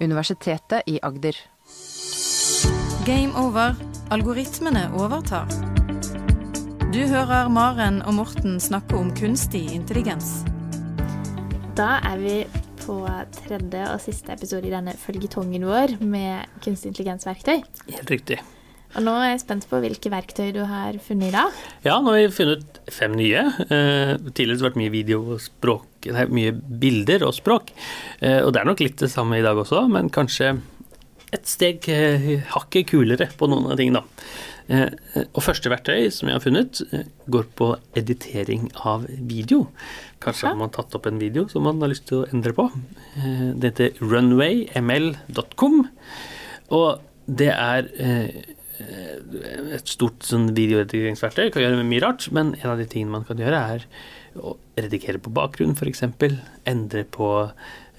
Universitetet i Agder. Game over. Algoritmene overtar. Du hører Maren og Morten snakke om kunstig intelligens. Da er vi på tredje og siste episode i denne følgetongen vår med kunstig intelligens-verktøy. Helt riktig. Og nå er jeg spent på hvilke verktøy du har funnet i dag. Ja, nå har vi funnet fem nye. Eh, tidligere har det vært mye video og språk, nei, mye bilder og språk. Eh, og det er nok litt det samme i dag også, men kanskje et steg eh, hakket kulere på noen av tingene, da. Eh, og første verktøy som jeg har funnet, går på editering av video. Kanskje har man tatt opp en video som man har lyst til å endre på. Eh, det heter runwayml.com, og det er eh, et stort sånn videoredigeringsverktøy. Kan gjøre mye rart, men en av de tingene man kan gjøre, er å redigere på bakgrunn, f.eks. Endre på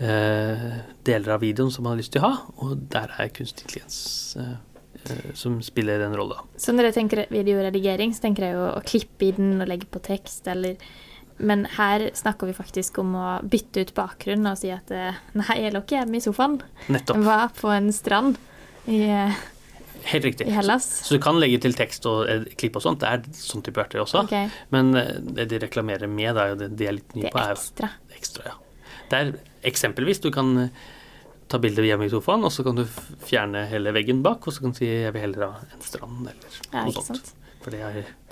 eh, deler av videoen som man har lyst til å ha. Og der er kunstig intelligens eh, eh, som spiller en rolle. Så når jeg tenker videoredigering, så tenker jeg jo å klippe i den og legge på tekst, eller Men her snakker vi faktisk om å bytte ut bakgrunn og si at eh, nei, jeg lå ikke hjemme i sofaen. Nettopp. Jeg var på en strand i, eh, Helt riktig. i Hellas. Så du kan legge til tekst og eh, klipp og sånt. Det er sånn type verktøy også. Okay. Men eh, det de reklamerer med, da, og det de er litt nye på, er er ekstra. ekstra. Ja. Det er eksempelvis du kan eh, ta bilde hjemme i sofaen, og så kan du fjerne hele veggen bak, og så kan du si jeg vil heller ha en strand eller Ja, noe sånt. sant.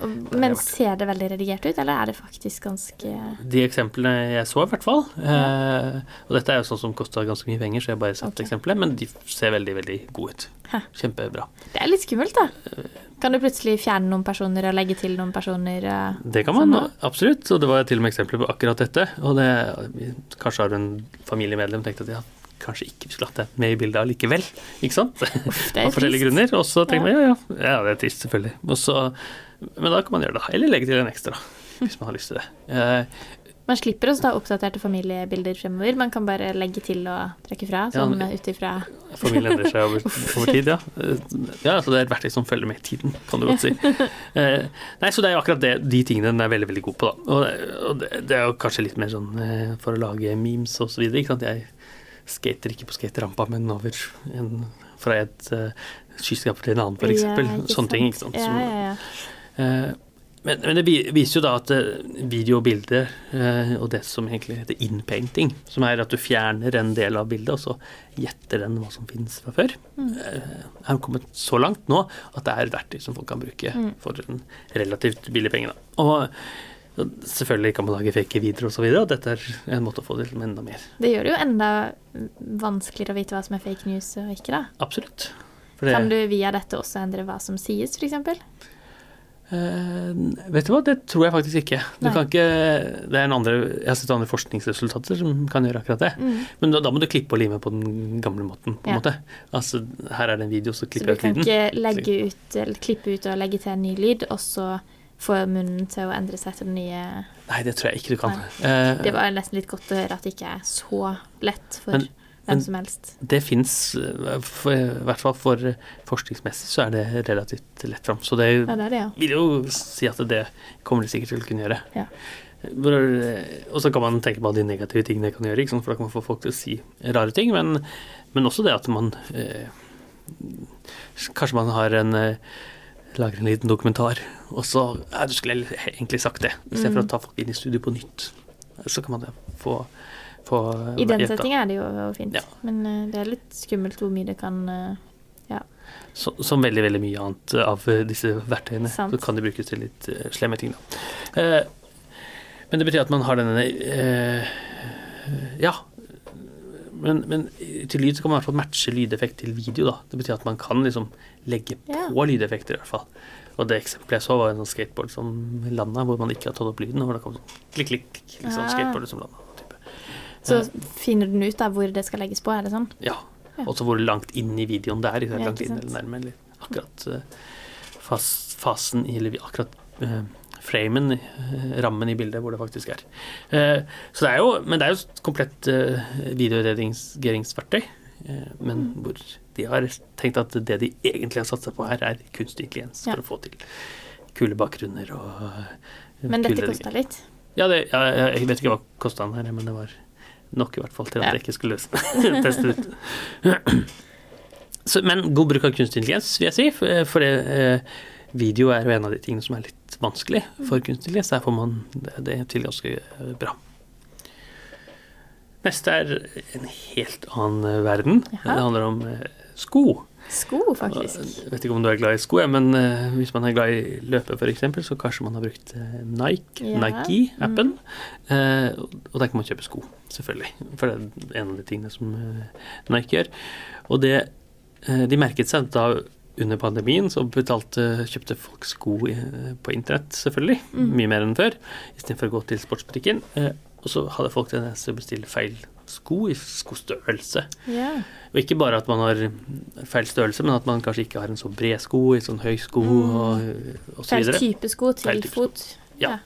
Og- Men ser det veldig redigert ut, eller er det faktisk ganske de eksemplene jeg så, i hvert fall. Eh, og dette er jo sånn som kosta ganske mye penger, så jeg bare sett okay. eksempelet, men de ser veldig, veldig gode ut. Hæ. Kjempebra. Det er litt skummelt, da. Kan du plutselig fjerne noen personer og legge til noen personer? eh, Det kan man Sånn, absolutt, og det var til og med eksempler på akkurat dette. Og det, kanskje har du en familiemedlem tenkt at ja, kanskje ikke vi skulle hatt det med i bildet allikevel. Ikke sant? Av forskjellige grunner. Og så tenker man ja, ja, ja, det er trist, selvfølgelig. Også, men da kan man gjøre det. Eller legge til en ekstra, hvis man har lyst til det. Eh, Man slipper å ta oppdaterte familiebilder fremover. Man kan bare legge til og trekke fra, sånn ja, ut ifra Familien endrer seg over, over tid, ja. Eh, Ja, altså det er et verktøy som følger med tiden, kan du godt si. Eh, Nei, så det er jo akkurat det, de tingene den er veldig, veldig god på, da. Og, og det, det er jo kanskje litt mer sånn eh, for å lage memes og så videre, ikke sant. Jeg skater ikke på skaterampa, men over en, fra et uh, skyskraper til en annen, eksempel. Ja, Sånne ting, ikke sant. Ja, Som- ja, ja. Eh, men, men det viser jo da at eh, video og bilde, eh, og det som egentlig heter inpainting, som er at du fjerner en del av bildet, og så gjetter den hva som finnes fra før, Mm. eh, er kommet så langt nå at det er verktøy som folk kan bruke Mm. for en relativt billig penge. Da. Og selvfølgelig kan man lage fake videoer og så videre, og dette er en måte å få det til enda mer. Det gjør det jo enda vanskeligere å vite hva som er fake news og ikke, da. Absolutt. Det, Kan du via dette også endre hva som sies, f.eks.? Uh, vet du hva, det tror jeg faktisk ikke. Du kan ikke det er en andre, jeg har sett andre forskningsresultater som kan gjøre akkurat det. Mm. Men da, da må du klippe og lime på den gamle måten. på en Ja. måte. Altså, Her er det en video, så Så klipper du jeg kan ut lyden. ikke legge ut, eller klippe ut og legge til en ny lyd, og så få munnen til å endre seg til den nye Nei, det tror jeg ikke du kan. Eh, Det var nesten litt godt å høre at det ikke er så lett for Men- hvem men- som helst. det fins, i hvert fall for forskningsmessig, så er det relativt lett fram. Så det Ja, det det, ja. vil jo si at det kommer de sikkert til å kunne gjøre. Ja. Og så kan man tenke på de negative tingene jeg kan gjøre, for da kan man få folk til å si rare ting. Men, men også det at man eh, Kanskje man har en eh, lager en liten dokumentar, og så ja, Du skulle egentlig sagt det, istedenfor Mm. å ta folk inn i studio på nytt. Så kan man det få, få I den hjelp, settingen er det jo fint. Ja. Men eh, det er litt skummelt hvor mye det kan Ja. Så, som veldig veldig mye annet av eh, disse verktøyene. Sant. Så kan de brukes til litt eh, slemme ting. Da. Eh, men det betyr at man har denne eh, Ja. Men, men til lyd så kan man i hvert fall matche lydeffekt til video. da. Det betyr at man kan liksom legge på på lydeffekter, i hvert fall. Og det eksempelet jeg så, var en sånn skateboard som landa, hvor man ikke har tatt opp lyden. Og hvor det kom sånn klikk, klikk, liksom ja. skateboardet som landa. Type. Så Eh. finner den ut av hvor det skal legges på, er det sånn? Ja. Ja. Også hvor langt inn i videoen det er. Ikke Ja, langt inn eller nærme. Eller akkurat uh, fas, fasen i Eller akkurat eh, framen, eh, rammen i bildet, hvor det faktisk er. Eh, så det er jo, men det er jo et komplett uh, videoredigeringsverktøy. eh, men Mm. hvor de har tenkt at det de egentlig har satsa på her, er kunstig intelligens Ja. for å få til kule bakgrunner og eh, Men dette kosta litt. ja, det, ja, jeg vet ikke hva kosta den her, men det var nok i hvert fall til at Ja. jeg ikke skulle teste ut. Så, men god bruk av kunstig intelligens, vil jeg si. For, for det, eh, video er jo en av de tingene som er litt vanskelig for kunstig så Der får man det, til ganske eh, bra. Neste er en helt annen eh, verden. Jaha. Det handler om eh, sko. Sko, faktisk. Jeg vet ikke om du er glad i sko, ja, men hvis man er glad i løpe f.eks., så kanskje man har brukt Nike, Ja. Nike-appen. Mm. og der kan man kjøpe sko, selvfølgelig. For det er en av de tingene som Nike gjør. Og det De merket seg da under pandemien så betalte, kjøpte folk sko på internett, selvfølgelig. Mm. Mye mer enn før. Istedenfor å gå til sportsbutikken. Eh, og så hadde folk tendens til å bestille feil sko i skostørrelse. Yeah. Og ikke bare at man har feil størrelse, men at man kanskje ikke har en så bred sko, en sånn høy sko Mm. og, og så Feil videre. type sko til type fot. sko. fot. Ja.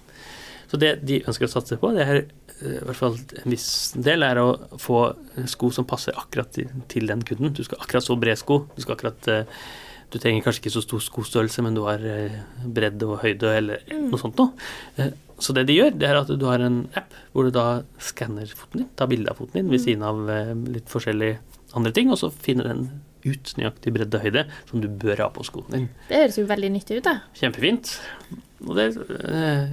Så det de ønsker å satse på, det er eh, i hvert fall en viss del, er å få sko som passer akkurat til, til den kunden. Du skal akkurat så bred sko. Du skal akkurat eh, Du trenger kanskje ikke så stor skostørrelse, men du har bredd bredde og høyde eller Mm. noe sånt noe. Eh, Så det de gjør, det er at du har en app hvor du da skanner foten din, tar bilde av foten din ved Mm. siden av eh, litt forskjellige andre ting, og så finner den ut nøyaktig bredde og høyde som du bør ha på skoen din. Det høres jo veldig nyttig ut, da. Kjempefint. Og det er eh,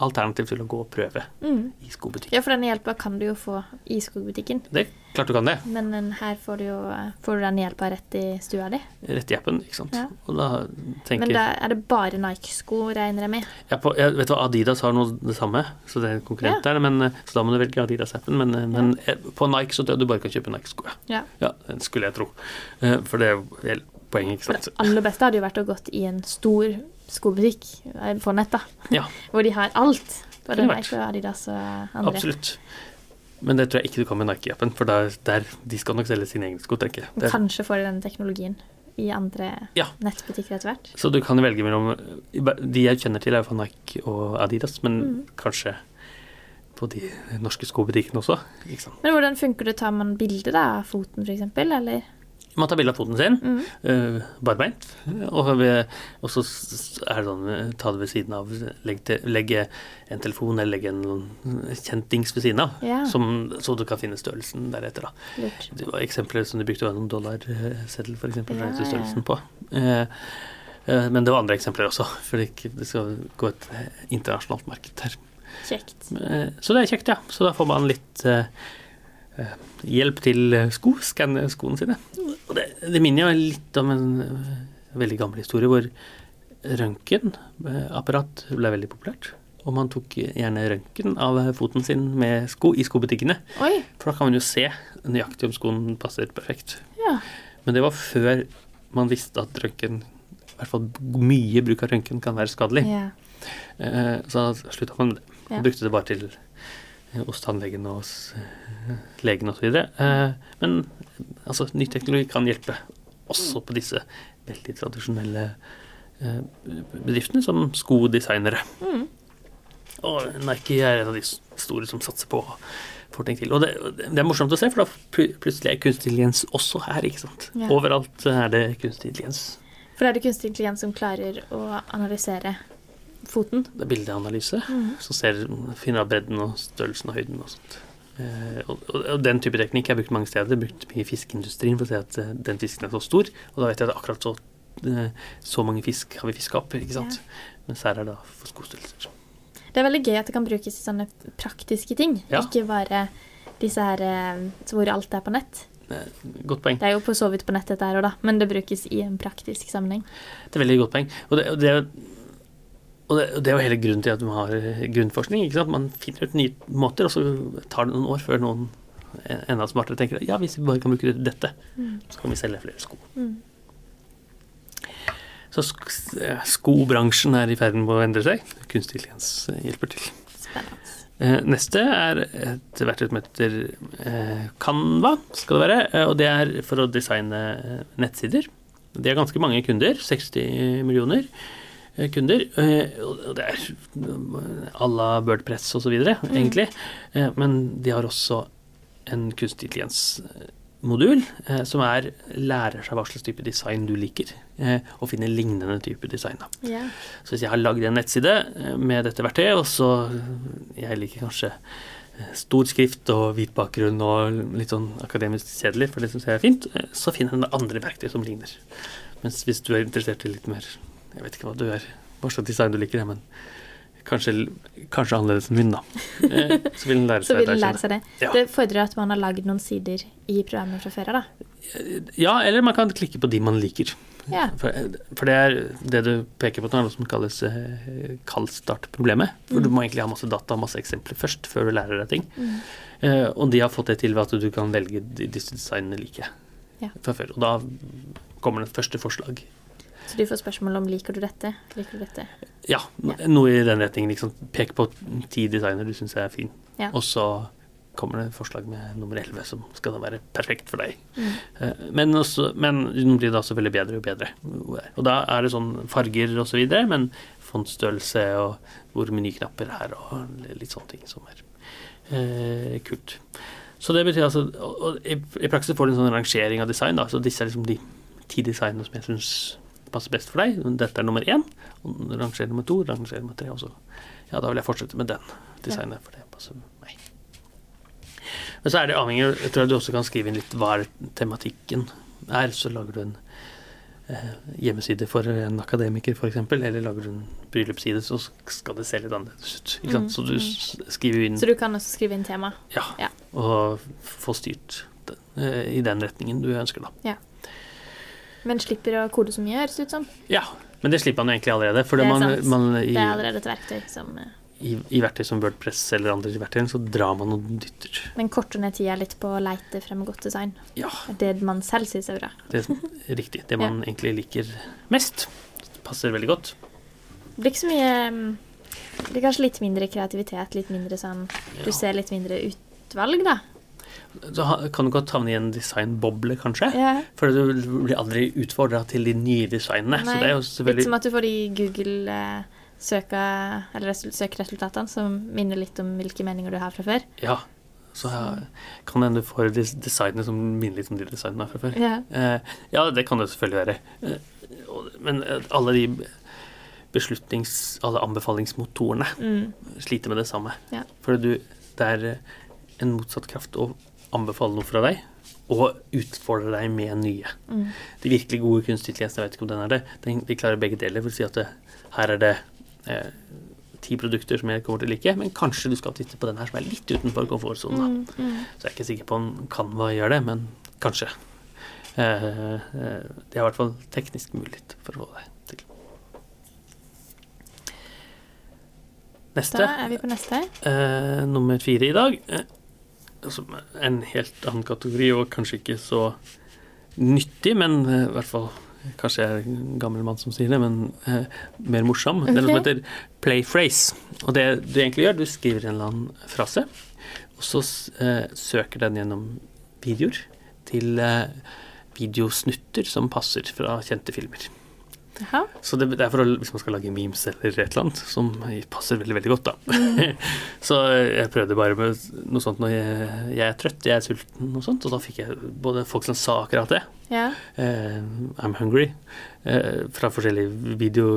alternativ til å gå og prøve Mm. i skobutikken. Ja, for den hjelpa kan du jo få i skogbutikken. Det klart du kan det. Men den her får du jo får du den hjelpa rett i stua di. Rett i appen, ikke sant. Ja. Da tenker Men da er det bare Nike-sko, regner jeg med. Jeg, på, jeg vet hva, Adidas har noe det samme, så det er konkurrent konkurrent der. Men, eh, så da må du velge Adidas-appen. Men, ja. men eh, på Nike så tror jeg du bare kan kjøpe Nike-sko. Ja. Ja. ja, det skulle jeg tro. Eh, For det er vel poenget, ikke sant. det aller beste hadde jo vært å gått i en stor skobutikk eh, på nett, da. Ja. Hvor de har alt. Både Nike og Adidas og andre. Absolutt. Men det tror jeg ikke du kan med Nike-appen, for der, der, de skal nok selge sine egne sko, tenker jeg. Kanskje får de den teknologien i andre Ja. nettbutikker etter hvert. Så du kan velge mellom De jeg kjenner til, er fra Nike og Adidas, men Mm. kanskje på de norske skobutikkene også. Men hvordan funker det? Tar man bilde av foten, f.eks., eller? Man tar bilde av foten sin, Mm. uh, barbeint, og, og så er det sånn eh, ta det ved siden av. Legge, til, legge en telefon eller legge en kjent dings ved siden av, Ja. som, så du kan finne størrelsen deretter. da. Lurt. Det var eksempler som de brukte var noen dollarseddel, f.eks. Ja, Ja, ja. størrelsen på. Uh, uh, men det var andre eksempler også, for det, det skal gå et eh, internasjonalt marked her. Kjekt. Eh, Så det er kjekt, ja. Så da får man litt eh, eh, hjelp til eh, sko, skanne skoene sine. Og det, det minner jo litt om en eh, veldig gammel historie hvor røntgenapparat ble veldig populært. Og man tok gjerne røntgen av foten sin med sko i skobutikkene. Oi. For da kan man jo se nøyaktig om skoen passer perfekt. Ja. Men det var før man visste at røntgen, i hvert fall mye bruk av røntgen, kan være skadelig. ja. Eh, Så da slutta man med det. Ja. Brukte det bare til eh, hos tannlegen og hos eh, legen osv. Eh, Men altså, ny teknologi kan hjelpe også på disse veldig tradisjonelle eh, bedriftene, som skodesignere. Mm. Og Nike er en av de store som satser på å få ting til. Og det, det er morsomt å se, for da plutselig er kunstig intelligens også her, ikke sant. Ja. Overalt er det kunstig intelligens. For det er det kunstig intelligens som klarer å analysere foten. Det er bildeanalyse. Mm. som ser, finner av bredden og størrelsen og høyden og sånt. Eh, og, og, den type teknikk er brukt mange steder. Brukt mye i fiskeindustrien for å se at eh, den fisken er så stor. Og da vet jeg at akkurat så, eh, så mange fisk har vi fiska opp, ikke sant. Mens her er det da for skostørrelser. Det er veldig gøy at det kan brukes i sånne praktiske ting. Ja. Ikke bare disse her eh, hvor alt er på nett. Godt poeng. Det er jo på så vidt på nett dette her òg, da, men det brukes i en praktisk sammenheng. Det er veldig godt poeng. Og det, det, og det, og det er jo hele grunnen til at man har eh, grunnforskning. ikke sant? Man finner ut nye måter, og så tar det noen år før noen enda smartere tenker at ja, hvis vi bare kan bruke dette, Mm. så kan vi selge flere sko. Mm. Så eh, skobransjen er i ferd med å endre seg. Kunstig intelligens eh, hjelper til. Spennende. Neste er et verktøy som heter Canva, skal det være. Og det er for å designe nettsider. De har ganske mange kunder, 60 millioner kunder. eh, det er à la Birdpress osv., Mm. egentlig. Eh, Men de har også en kunstig intelligens-modul eh, som er lærer seg hva slags type design du liker, eh, og finner lignende type design. Yeah. Så hvis jeg har lagd en nettside eh, med dette verktøyet, og så Jeg liker kanskje eh, stor skrift og hvit bakgrunn og litt sånn akademisk kjedelig, for det syns jeg er fint, eh, så finner en andre verktøy som ligner. Mens hvis du er interessert i litt mer Jeg vet ikke hva du er, hva slags design du liker, men kanskje, kanskje annerledes enn min, da. Eh, Så vil den lære seg den lære seg det. Ja. Det fordrer at man har lagd noen sider i programmet fra før av, da. Ja, eller man kan klikke på de man liker. Ja. For, for det er det du peker på nå, er noe som kalles eh, kaldstart-problemet. For Mm. du må egentlig ha masse data og masse eksempler først, før du lærer deg ting. Eh, og de har fått det til ved at du kan velge disse designene like Ja. fra før. Og da kommer det første forslag. Så du får spørsmål om liker du dette, liker du dette. Ja, noe i den retningen. Liksom. Pek på ti designer du syns er fin, Ja. og så kommer det forslag med nummer 11 som skal da være perfekt for deg. Mm. Eh, Men, også, men den blir da også veldig bedre og bedre. Og da er det sånn farger og så videre, men fontstørrelse og hvor menyknapper er og litt sånne ting som er eh, kult. Så det betyr altså og, og i, I praksis får du en sånn rangering av design. Da. Så disse er liksom de ti designene som jeg syns passer best for deg. Dette er nummer én. Og ranger nummer to, ranger nummer tre. Og så ja, da vil jeg fortsette med den designet, for det passer meg. Men så er det avhengig Jeg tror du også kan skrive inn litt hva er tematikken er. Så lager du en eh, hjemmeside for en akademiker, f.eks., eller lager du en bryllupsside, så skal det se litt annerledes ut. Mm, Så du mm. skriver inn Så du kan også skrive inn tema. ja, Ja. og få styrt den, eh, i den retningen du ønsker, da. Men slipper å kode så mye, høres det ut som. Ja, men det slipper man jo egentlig allerede. Det er man, man, i, Det er allerede et verktøy som eh, i, i verktøy som Wordpress eller andre verktøy, så drar man og dytter. Men korter ned tida litt på å leite frem godt design. Ja, Det man selv syns er bra. det er riktig. Det man egentlig liker mest. Passer veldig godt. Det blir ikke så mye mm, Det blir kanskje litt mindre kreativitet, litt mindre sånn Du ser litt mindre utvalg, da. Så kan du godt havne i en designboble, kanskje. Yeah. For du blir aldri utfordra til de nye designene. Så det er jo Litt som at du får de Google-søkeresultatene som minner litt om hvilke meninger du har fra før. Ja. Så her kan det hende du får designene som minner litt om de designene fra før. Ja. Eh, ja, det kan det selvfølgelig være. Eh, men eh, alle de beslutnings... Alle anbefalingsmotorene Mm. sliter med det samme. Yeah. For du, det er eh, en motsatt kraft å anbefale noe fra deg, og utfordre deg med nye. Mm. De virkelig gode kunstig intelligens, jeg vet ikke om den er det, den, de klarer begge deler. For å si at det, her er det eh, ti produkter som jeg kommer til å like, men kanskje du skal titte på den her som er litt utenfor komfortsonen. Mm. Mm. Så jeg er ikke sikker på om Canva gjør det, men kanskje. Eh, eh, det er i hvert fall teknisk mulig for å få det til. Neste. Da er vi på neste. Eh, nummer fire i dag. Er en helt annen kategori, og kanskje ikke så nyttig, men eh, i hvert fall Kanskje jeg er en gammel mann som sier det, men eh, mer morsom. Det er noe som heter play phrase. Og det du egentlig gjør, du skriver en eller annen frase, og så eh, søker den gjennom videoer til eh, videosnutter som passer fra kjente filmer. Jaha. Så det, det er for å, hvis man skal lage memes eller et eller annet, som passer veldig veldig godt, da. så jeg prøvde bare med noe sånt når jeg, jeg er trøtt, jeg er sulten og sånt, og da fikk jeg både folk som sa akkurat det, Eh, I'm hungry, eh, fra forskjellige video,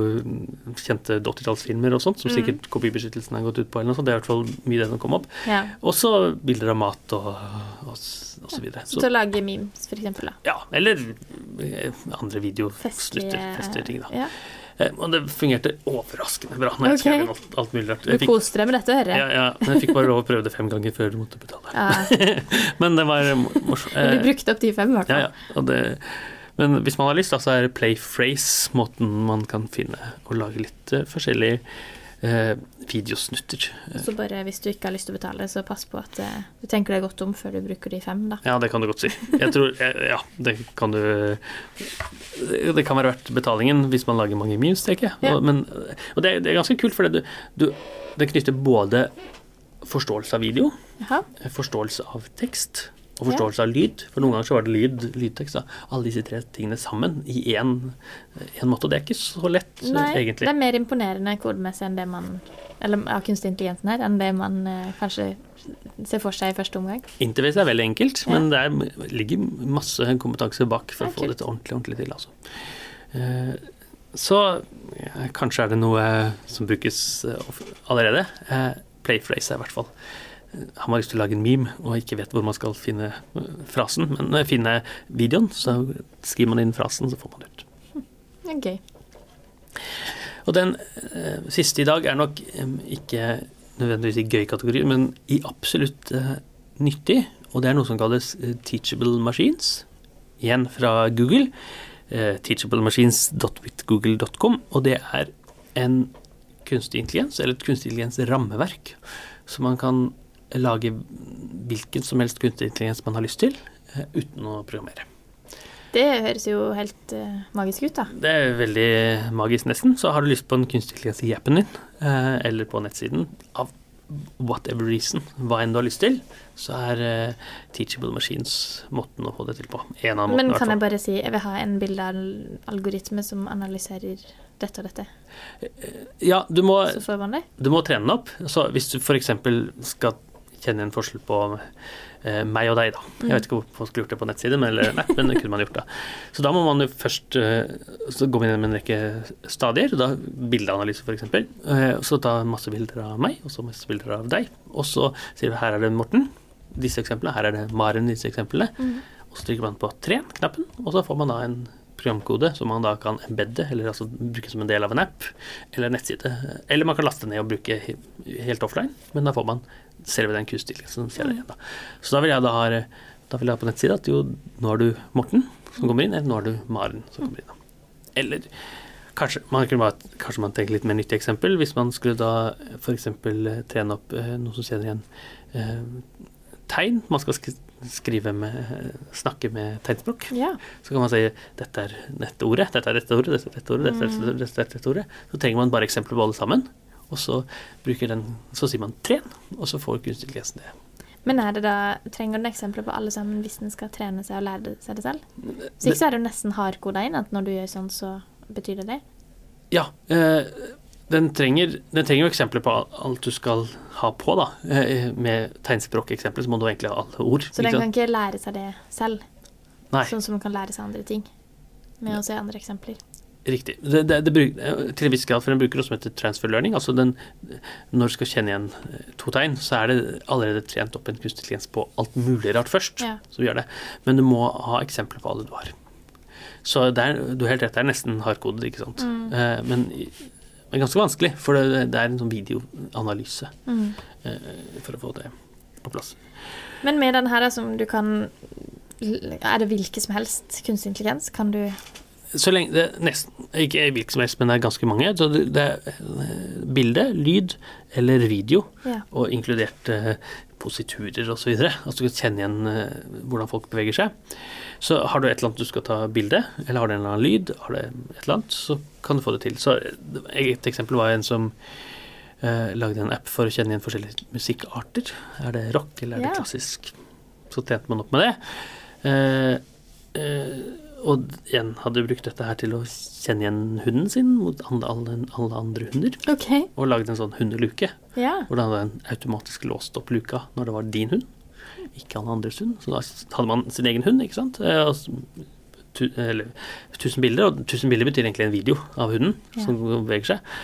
kjente 80-tallsfilmer og sånt, som mm. sikkert kopibeskyttelsen har gått ut på, eller noe sånt. Det er i hvert fall mye det som kom opp. Yeah. Og så bilder av mat og, og, og så videre. Til å lage memes, for eksempel. Da. ja, eller eh, andre videosnutter, Festlige ting, da. Ja. Eh, Og det fungerte overraskende bra når jeg okay. alt, alt mulig rart. Du koste deg med dette, hører ja, jeg. ja, men jeg fikk bare lov å prøve det fem ganger før du måtte betale. Ja. Men det var morsomt. Du brukte opp de fem, i hvert fall. ja, og det, men hvis man har lyst, så er playphrase måten man kan finne og lage litt forskjellig forskjellige eh, videosnutter. Eh, Så bare hvis du ikke har lyst til å betale, så pass på at eh, du tenker deg godt om før du bruker de fem, da. Ja, det kan du godt si. Jeg tror, eh, Ja, det kan du Det kan være verdt betalingen hvis man lager mange memes, tenker jeg. Ja. Og, men, og det, det er ganske kult, for det, du, du, det knytter både forståelse av video, Aha. forståelse av tekst og forståelse av lyd. For noen ganger så var det lyd, lydtekst. Da. Alle disse tre tingene sammen i én måte. Og det er ikke så lett, Nei, egentlig. det er mer imponerende kodemessig enn det man Eller av kunstig intelligensen her, enn det man eh, kanskje ser for seg i første omgang. Interface er veldig enkelt, Ja. men det er, ligger masse kompetanse bak for å få dette ordentlig, ordentlig til. Altså. Eh, Så ja, kanskje er det noe som brukes eh, allerede. Eh, Playphrase er i hvert fall har man lyst til å lage en meme og ikke vet hvor man skal finne eh, frasen, men eh, finne videoen, så skriver man inn frasen, så får man det ut. Er gøy. Og den eh, siste i dag er nok eh, ikke nødvendigvis i gøy kategori, men i absolutt eh, nyttig. Og det er noe som kalles eh, teachable machines. Igjen fra Google. Teachablemachines.withgoogle.com. Og det er en kunstig intelligens, eller et kunstig intelligens rammeverk, som man kan lage hvilken som helst kunstig intelligens man har lyst til, eh, uten å programmere. Det høres jo helt eh, magisk ut, da. Det er veldig magisk, nesten. Så har du lyst på en kunstig intelligens i appen din, eh, eller på nettsiden, av whatever reason, hva enn du har lyst til, så er Teachable Machines måten å få det til på. En av måtene, Men kan jeg bare si jeg vil ha en bilde av algoritme som analyserer dette og dette. Ja, du må, du må trene den opp. Så hvis du f.eks. skal kjenne en forskjell på eh, meg og deg, da. Jeg vet ikke hvorfor man skulle gjort det på nettside, men, eller, nei, men det kunne man gjort da. Så da må man jo først eh, så gå inn med en rekke stadier. Da bildeanalyse, f.eks. Eh, så ta masse bilder av meg, og så masse bilder av deg. Og så sier du her er det Morten, disse eksemplene. Her er det Maren, disse eksemplene. Og så trykker man på tren-knappen, og så får man da en programkode som man da kan embedde, eller altså bruke som en del av en app eller nettside. Eller man kan laste ned og bruke helt offline, men da får man selve den igjen. Da. Så da vil jeg da ha da vil jeg ha på nettsida at jo, nå er du Morten som kommer inn, eller nå er du Maren som kommer inn. Eller kanskje man, kunne bare, kanskje man tenker litt mer nyttig eksempel. Hvis man skulle da f.eks. trene opp eh, noe som kjenner igjen eh, tegn. Man skal skrive med snakke med tegnspråk. Ja. Så kan man si dette er dette ordet, dette er dette ordet, dette er dette ordet, dette er dette, dette, er dette ordet. Så trenger man bare eksempler på alle sammen. Og så, bruker den, så sier man 'tren', og så får kunstig intelligens det. Men er det da, trenger den eksempler på alle sammen hvis den skal trene seg og lære seg det selv? Så ikke så er det jo nesten hardkoda inn at når du gjør sånn, så betyr det det? Ja. Eh, den, trenger, den trenger jo eksempler på alt du skal ha på, da. Eh, med tegnspråkeksempler så må du egentlig ha alle ord. Så den kan ikke lære seg det selv, Nei, sånn som den kan lære seg andre ting? Med å se andre eksempler. Riktig. Det, det, det bruk, til en viss grad, for den bruker noe som heter transfer learning. Altså den, når du skal kjenne igjen eh, to tegn, så er det allerede trent opp en kunstig intelligens på alt mulig rart først. Ja. som gjør det. Men du må ha eksempler på alle du har. Så det er, du har helt rett, det er nesten hardkodet, ikke sant. Eh, men, men ganske vanskelig, for det, det er en sånn videoanalyse Mm. eh, for å få det på plass. Men med den her som du kan Er det hvilken som helst kunstig intelligens? Kan du Så lenge det nesten, Ikke hvilken som helst, men det er ganske mange. Så det, det er bilde, lyd eller video, Ja. og inkludert eh, positurer osv. Altså du kan kjenne igjen eh, hvordan folk beveger seg. Så har du et eller annet du skal ta bilde, eller har du en eller annen lyd, har du et eller annet, så kan du få det til. Så eh, et eksempel var en som eh, lagde en app for å kjenne igjen forskjellige musikkarter. Er det rock, eller er det Ja. klassisk? Så tjente man opp med det. Eh, eh, og igjen hadde brukt dette her til å kjenne igjen hunden sin mot alle, alle, andre hunder. Okay. Og lagde en sånn hundeluke. Ja. Hvor den hadde en automatisk låst opp luka når det var din hund, ikke alle andres hund. Så da hadde man sin egen hund, ikke sant. Eh, og tu, eller tusen bilder, og tusen bilder betyr egentlig en video av hunden Ja. som beveger seg.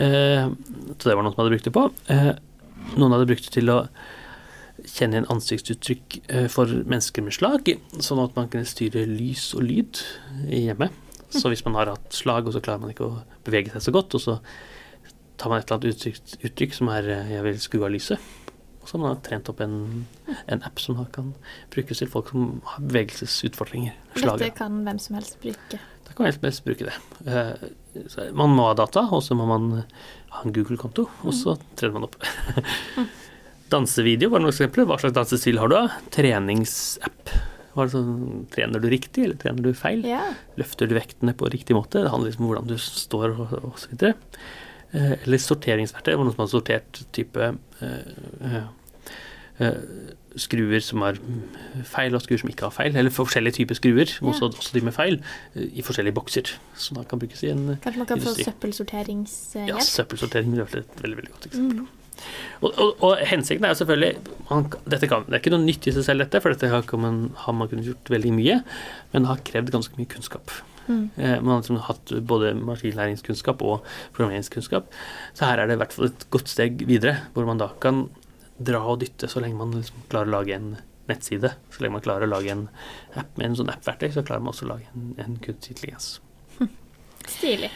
Eh, så det var noen som hadde brukt det på. Eh, noen hadde brukt det til å kjenne igjen ansiktsuttrykk eh, for mennesker med slag, sånn at man kunne styre lys og lyd i hjemmet. Så hvis man har hatt slag, og så klarer man ikke å bevege seg så godt, og så tar man et eller annet uttrykk, uttrykk som er eh, 'jeg vil skru av lyset', og så har man trent opp en, en app som kan brukes til folk som har bevegelsesutfordringer. Dette kan hvem som helst bruke. Da kan man som helst bruke det. Eh, Man må ha data, og så må man ha en Google-konto, og så trener man opp. Dansevideo var noen eksempler. Hva slags dansestil har du? Treningsapp. Sånn, trener du riktig, eller trener du feil? Ja. Løfter du vektene på riktig måte? Det handler liksom om hvordan du står og, og så videre. Eh, eller sorteringsverktøy. Det var noen som har sortert type eh, eh, eh, skruer som har feil, og skruer som ikke har feil. Eller forskjellige typer skruer, også, også de med feil, eh, i forskjellige bokser. Som da kan brukes i en industri. Kanskje man kan få søppelsorteringshjelp? ja, søppelsortering. er et veldig, veldig godt eksempel. Mm. Og, og, og hensikten er jo selvfølgelig man, kan, Det er ikke noe nytt i seg selv, dette, for dette har, man, har man kunnet gjort veldig mye, men det har krevd ganske mye kunnskap. Mm. Eh, man har liksom hatt både maskinlæringskunnskap og programmeringskunnskap. Så her er det i hvert fall et godt steg videre, hvor man da kan dra og dytte så lenge man liksom klarer å lage en nettside. Så lenge man klarer å lage en app med en sånn app-verktøy, så klarer man også å lage en, en kunstig intelligens. Stilig.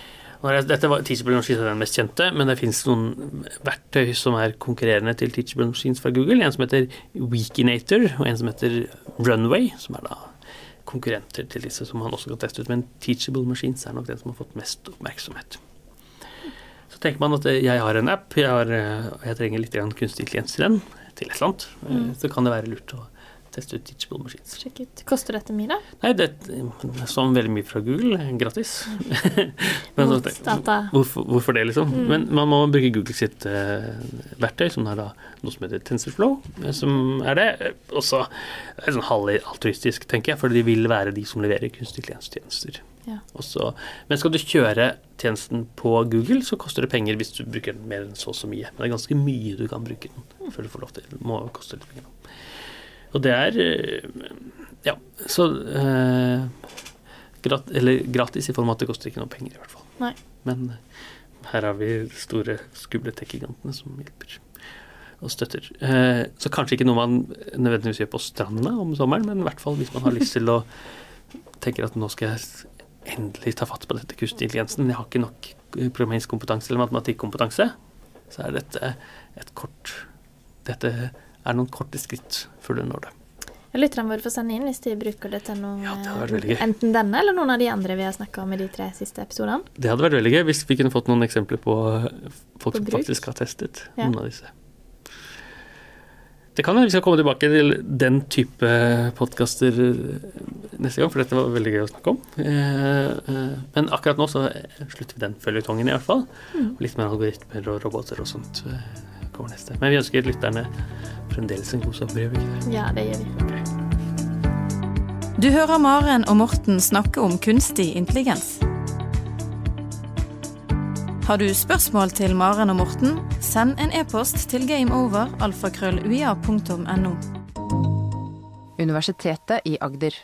Dette var Teachable Machines er den mest kjente, men det finnes noen verktøy som er konkurrerende til Teachable Machines fra Google. En som heter Weekinator, og en som heter Runway, som er da konkurrenter til disse som man også kan teste ut. Men Teachable Machines er nok den som har fått mest oppmerksomhet. Så tenker man at jeg har en app, jeg, har, jeg trenger litt kunstig intelligens til den, til et eller annet. Mm. Så kan det være lurt å teste ut Teachable Machines. Sjekk ut. Koster dette mye, da? Nei, det er sånn veldig mye fra Google. Gratis. Men, Mot data. Hvorfor, hvorfor, det, liksom? Mm. Men man må bruke Google sitt uh, verktøy, som er da noe som heter TensorFlow, eh, som er det. Også er sånn halvaltruistisk, tenker jeg, for de vil være de som leverer kunstig klientstjenester. Ja. Også, men skal du kjøre tjenesten på Google, så koster det penger hvis du bruker den mer enn så og så mye. Men det er ganske mye du kan bruke den før du får lov til det. må koste litt penger. Og det er eh, Ja, så eh, grat, Eller gratis i form av at det koster ikke noe penger, i hvert fall. Nei. Men eh, her har vi store, skumle tech-gigantene som hjelper og støtter. Eh, så kanskje ikke noe man nødvendigvis gjør på stranda om sommeren, men i hvert fall hvis man har lyst til å tenke at nå skal jeg endelig ta fatt på dette kunstig intelligensen, men jeg har ikke nok programmeringskompetanse eller matematikkompetanse, så er dette et kort Dette er noen korte skritt før du når det. Lytterne våre får sende inn hvis de bruker det til noe. Ja, det. Enten denne eller noen av de andre vi har snakka om i de tre siste episodene. Det hadde vært veldig gøy hvis vi kunne fått noen eksempler på folk på som faktisk har testet ja. noen av disse. Det kan hende vi skal komme tilbake til den type podkaster neste gang, for dette var veldig gøy å snakke om. Eh, eh, men akkurat nå så slutter vi den føljetongen, i hvert fall. Mm. Litt mer algoritmer og roboter og sånt kommer neste. Men vi ønsker lytterne fremdeles en god sommer, gjør vi ikke det? Ja, det gjør vi. Okay. Du hører Maren og Morten snakke om kunstig intelligens. Har du spørsmål til Maren og Morten, send en e-post til gameover alfakrølluia.no. Universitetet i Agder.